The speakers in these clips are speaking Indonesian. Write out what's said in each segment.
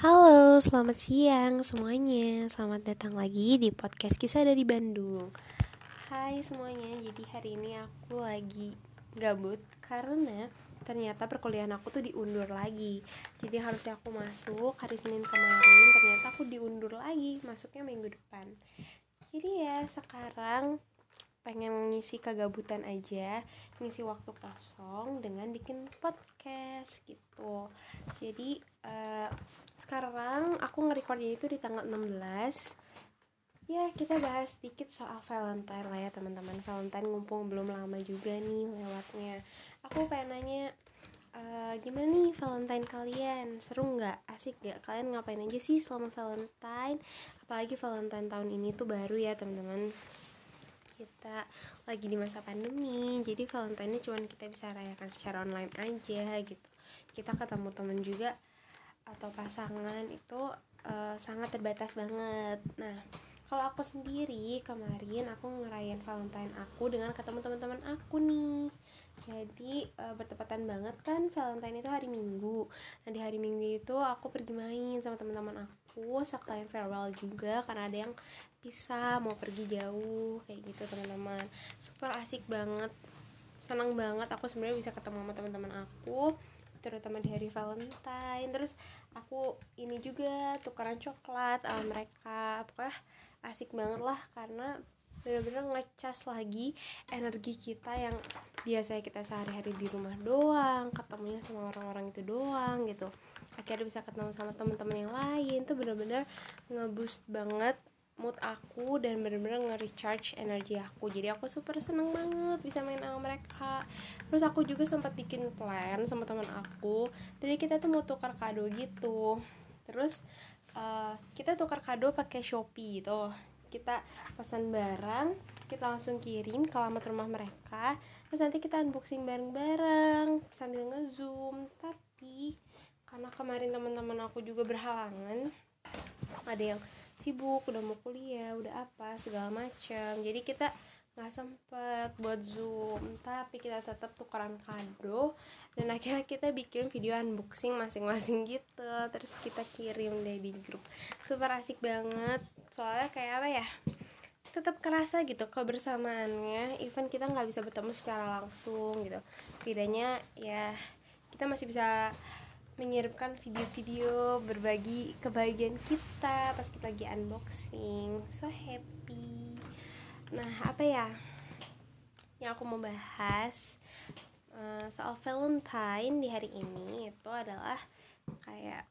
Halo, selamat siang semuanya. Selamat datang lagi di podcast kisah dari Bandung. Hai semuanya, jadi hari ini aku lagi gabut karena ternyata perkuliahan aku tuh diundur lagi. Jadi harusnya aku masuk hari Senin kemarin, ternyata aku diundur lagi, masuknya minggu depan. Jadi ya sekarang pengen ngisi kegabutan aja ngisi waktu kosong dengan bikin podcast gitu jadi uh, sekarang aku nge-recordnya itu di tanggal 16 ya kita bahas sedikit soal Valentine lah ya teman-teman. Valentine ngumpul belum lama juga nih lewatnya. Aku pengen nanya uh, gimana nih Valentine kalian? Seru nggak? Asik nggak? Kalian ngapain aja sih selama Valentine? Apalagi Valentine tahun ini tuh baru ya teman-teman. Kita lagi di masa pandemi jadi Valentine ini cuma kita bisa rayakan secara online aja gitu. Kita ketemu temen juga atau pasangan itu uh, sangat terbatas banget. Nah kalau aku sendiri kemarin aku ngerayain Valentine aku dengan ketemu teman-teman aku nih. Jadi uh, bertepatan banget kan Valentine itu hari Minggu. Nah di hari Minggu itu aku pergi main sama teman-teman aku sekalian farewell juga karena ada yang bisa mau pergi jauh kayak gitu teman-teman. Super asik banget. Senang banget aku sebenarnya bisa ketemu sama teman-teman aku terutama di hari Valentine. Terus aku ini juga tukaran coklat sama mereka. Pokoknya asik banget lah karena bener-bener ngecas lagi energi kita yang biasanya kita sehari-hari di rumah doang ketemunya sama orang-orang itu doang gitu. Akhirnya bisa ketemu sama teman-teman yang lain tuh bener-bener ngeboost banget mood aku dan bener-bener nge-recharge energi aku. Jadi aku super seneng banget bisa main sama mereka. Terus aku juga sempat bikin plan sama teman aku. Jadi kita tuh mau tukar kado gitu. Terus uh, kita tukar kado pakai shopee tuh kita pesan barang kita langsung kirim ke alamat rumah mereka. Terus nanti kita unboxing bareng-bareng sambil ngezoom. Tapi karena kemarin teman-teman aku juga berhalangan ada yang sibuk udah mau kuliah udah apa segala macam jadi kita nggak sempet buat zoom tapi kita tetap tukeran kado. Dan akhirnya kita bikin video unboxing masing-masing gitu. Terus kita kirim deh di grup. Super asik banget. Soalnya kayak apa ya tetap kerasa gitu kebersamaannya. Even kita nggak bisa bertemu secara langsung gitu. Setidaknya ya kita masih bisa menyiapkan video-video berbagi kebahagiaan kita pas kita lagi unboxing. So happy. Nah apa ya yang aku mau bahas? Uh, soal Valentine di hari ini itu adalah kayak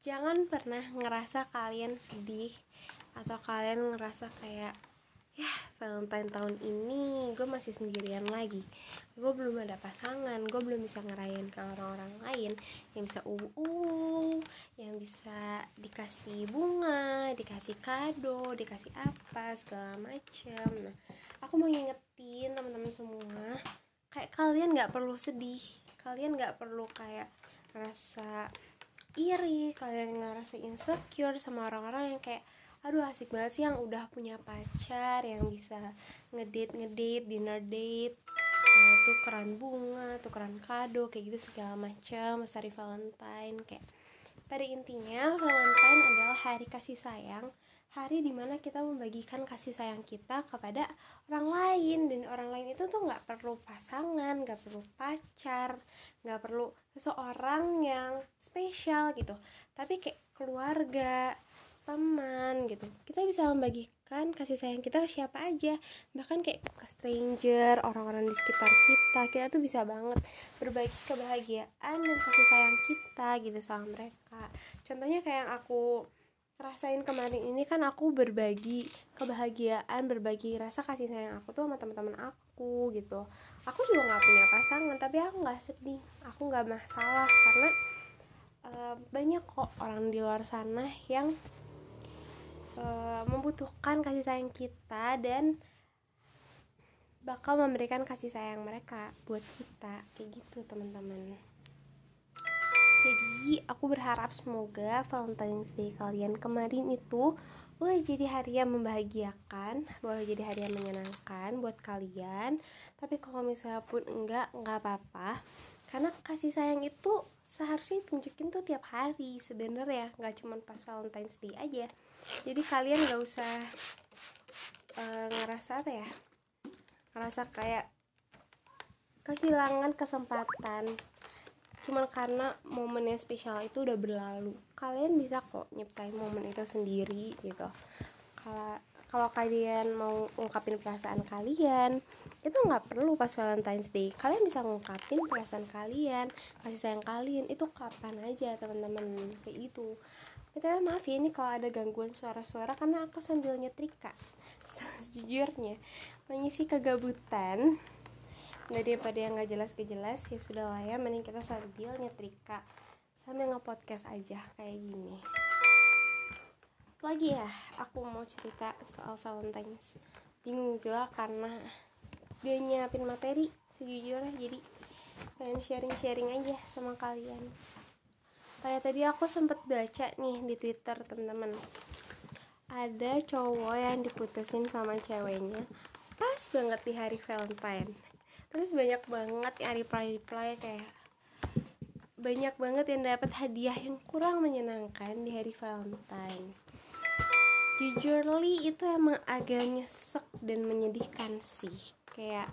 jangan pernah ngerasa kalian sedih atau kalian ngerasa kayak ya Valentine tahun ini gue masih sendirian lagi. Gue belum ada pasangan gue belum bisa ngerayain ke orang-orang lain. Yang bisa uh, yang bisa dikasih bunga dikasih kado dikasih apa segala macam nah aku mau ngingetin teman-teman semua kayak kalian nggak perlu sedih kalian nggak perlu kayak ngerasa iri kalian ngerasa insecure sama orang-orang yang kayak aduh asik banget sih yang udah punya pacar yang bisa ngedate ngedate dinner date uh, tukeran bunga tukeran kado kayak gitu segala macam hari Valentine kayak. Pada intinya Valentine adalah hari kasih sayang hari di mana kita membagikan kasih sayang kita kepada orang lain. Dan orang lain itu tuh nggak perlu pasangan nggak perlu pacar nggak perlu seseorang yang spesial gitu. Tapi kayak keluarga teman gitu. Kita bisa membagikan kasih sayang kita ke siapa aja. Bahkan kayak ke stranger orang-orang di sekitar kita. Kita tuh bisa banget berbagi kebahagiaan dan kasih sayang kita gitu sama mereka. Contohnya kayak yang aku rasain kemarin ini kan aku berbagi kebahagiaan berbagi rasa kasih sayang aku tuh sama teman-teman aku gitu. Aku juga nggak punya pasangan tapi aku nggak sedih. Aku nggak masalah karena uh, banyak kok orang di luar sana yang uh, membutuhkan kasih sayang kita dan bakal memberikan kasih sayang mereka buat kita kayak gitu teman-teman. Jadi aku berharap semoga Valentine's Day kalian kemarin itu boleh jadi hari yang membahagiakan boleh jadi hari yang menyenangkan buat kalian. Tapi kalau misalnya pun enggak enggak apa-apa. Karena kasih sayang itu seharusnya tunjukin tuh tiap hari sebenarnya nggak cuma pas Valentine's Day aja jadi kalian nggak usah uh, ngerasa apa ya? Ngerasa kayak kehilangan kesempatan. Cuman karena momen yang spesial itu udah berlalu. Kalian bisa kok nyiptain momen itu sendiri gitu. Kalau kalau kalian mau ungkapin perasaan kalian itu nggak perlu pas Valentine's Day. Kalian bisa ngungkapin perasaan kalian kasih sayang kalian. Itu kapan aja teman-teman. Kayak gitu. Kita maaf ya ini kalau ada gangguan suara-suara karena aku sambil nyetrika. Sejujurnya mengisi kegabutan. Daripada yang nggak jelas jelas ya sudah lah ya. Mending kita sambil nyetrika. Sambil nge-podcast aja kayak gini lagi ya aku mau cerita soal Valentine's. Bingung juga karena dia nyiapin materi sejujurnya. Jadi pengen sharing-sharing aja sama kalian. Kayak tadi aku sempet baca nih di twitter temen-temen ada cowok yang diputusin sama ceweknya. Pas banget di hari Valentine. Terus banyak banget yang reply-reply kayak banyak banget yang dapat hadiah yang kurang menyenangkan di hari Valentine jujurly itu emang agak nyesek dan menyedihkan sih. Kayak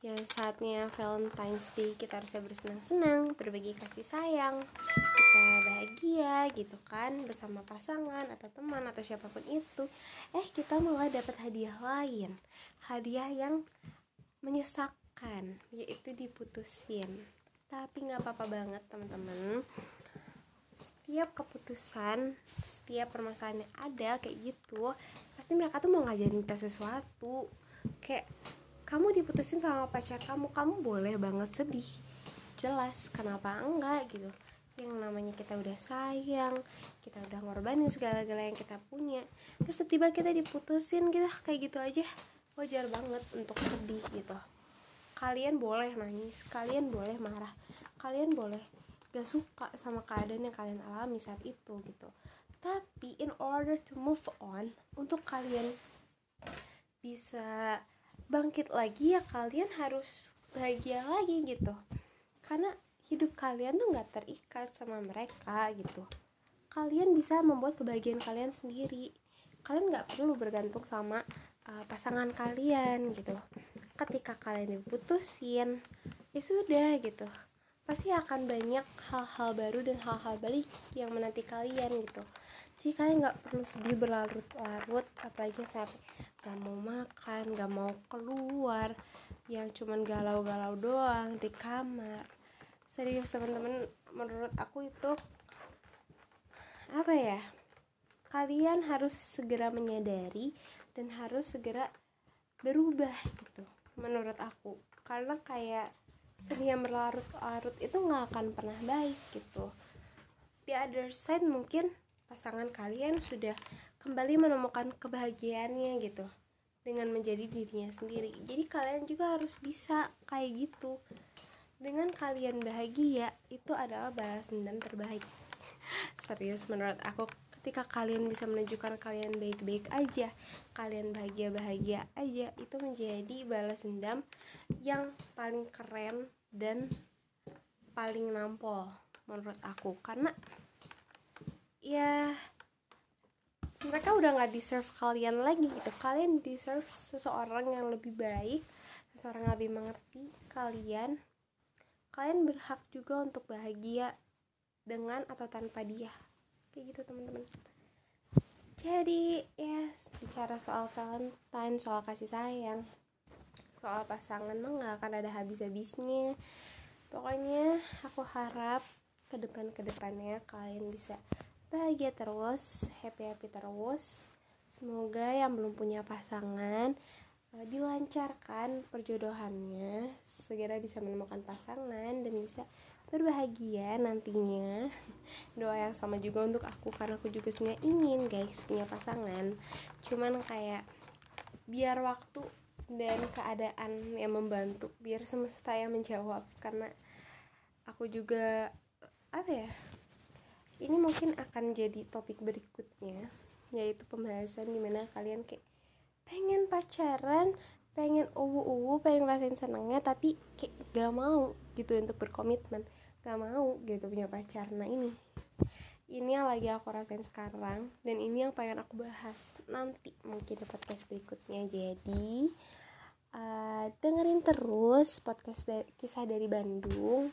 yang saatnya Valentine's Day kita harusnya bersenang-senang berbagi kasih sayang kita bahagia gitu kan bersama pasangan atau teman atau siapa pun itu eh kita malah dapat hadiah lain. Hadiah yang menyesakkan yaitu diputusin. Tapi nggak apa-apa banget teman-teman setiap keputusan setiap permasalahan yang ada kayak gitu pasti mereka tuh mau ngajarin kita sesuatu. Kayak kamu diputusin sama pacar kamu kamu boleh banget sedih. Jelas kenapa enggak gitu? Yang namanya kita udah sayang kita udah ngorbanin segala-gala yang kita punya terus tiba kita diputusin kita kayak gitu aja. Wajar banget untuk sedih gitu. Kalian boleh nangis kalian boleh marah kalian boleh gak suka sama keadaan yang kalian alami saat itu gitu. Tapi in order to move on untuk kalian bisa bangkit lagi ya kalian harus bahagia lagi gitu. Karena hidup kalian tuh nggak terikat sama mereka gitu. Kalian bisa membuat kebahagiaan kalian sendiri. Kalian nggak perlu bergantung sama uh, pasangan kalian gitu. Ketika kalian diputusin ya sudah gitu pasti akan banyak hal-hal baru dan hal-hal balik yang menanti kalian gitu. Jadi kalian nggak perlu sedih berlarut-larut apalagi sampai gak mau makan gak mau keluar yang cuman galau-galau doang di kamar. Serius teman-teman menurut aku itu apa ya kalian harus segera menyadari dan harus segera berubah gitu menurut aku. Karena kayak sedih yang berlarut-larut itu nggak akan pernah baik gitu. Di other side mungkin pasangan kalian sudah kembali menemukan kebahagiaannya gitu dengan menjadi dirinya sendiri. Jadi kalian juga harus bisa kayak gitu. Dengan kalian bahagia itu adalah balas dendam terbaik. Serius menurut aku ketika kalian bisa menunjukkan kalian baik-baik aja kalian bahagia-bahagia aja itu menjadi balas dendam yang paling keren dan paling nampol menurut aku. Karena ya mereka udah nggak deserve kalian lagi gitu. Kalian deserve seseorang yang lebih baik seseorang yang lebih mengerti kalian. Kalian berhak juga untuk bahagia dengan atau tanpa dia kayak gitu teman-teman. Jadi ya bicara soal Valentine soal kasih sayang soal pasangan mah nggak akan ada habis-habisnya. Pokoknya aku harap ke depan ke depannya kalian bisa bahagia terus happy happy terus. Semoga yang belum punya pasangan uh, dilancarkan perjodohannya segera bisa menemukan pasangan dan bisa berbahagia nantinya. Doa yang sama juga untuk aku karena aku juga sebenarnya ingin guys punya pasangan. Cuman kayak biar waktu dan keadaan yang membantu biar semesta yang menjawab. Karena aku juga apa ya ini mungkin akan jadi topik berikutnya yaitu pembahasan di mana kalian kayak pengen pacaran pengen uwu uwu pengen rasain senengnya tapi kayak gak mau gitu untuk berkomitmen gak mau gitu punya pacar. Nah ini. Ini yang lagi aku rasain sekarang dan ini yang pengen aku bahas nanti mungkin di podcast berikutnya. Jadi uh, dengerin terus podcast dari, kisah dari Bandung.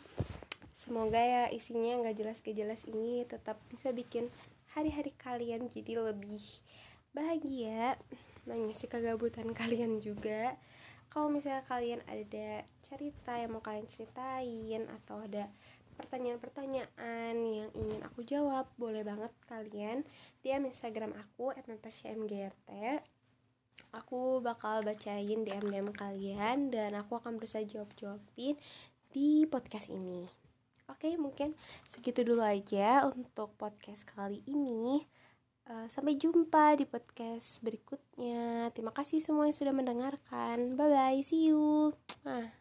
Semoga ya isinya nggak jelas gak jelas ini tetap bisa bikin hari-hari kalian jadi lebih bahagia. Mengisi kegabutan kalian juga. Kalau misalnya kalian ada cerita yang mau kalian ceritain atau ada pertanyaan-pertanyaan yang ingin aku jawab boleh banget kalian DM Instagram aku @natashmgrt aku bakal bacain DM DM kalian dan aku akan berusaha jawab jawabin di podcast ini oke mungkin segitu dulu aja untuk podcast kali ini Uh, sampai jumpa di podcast berikutnya. Terima kasih semua yang sudah mendengarkan. Bye bye, see you. Ah.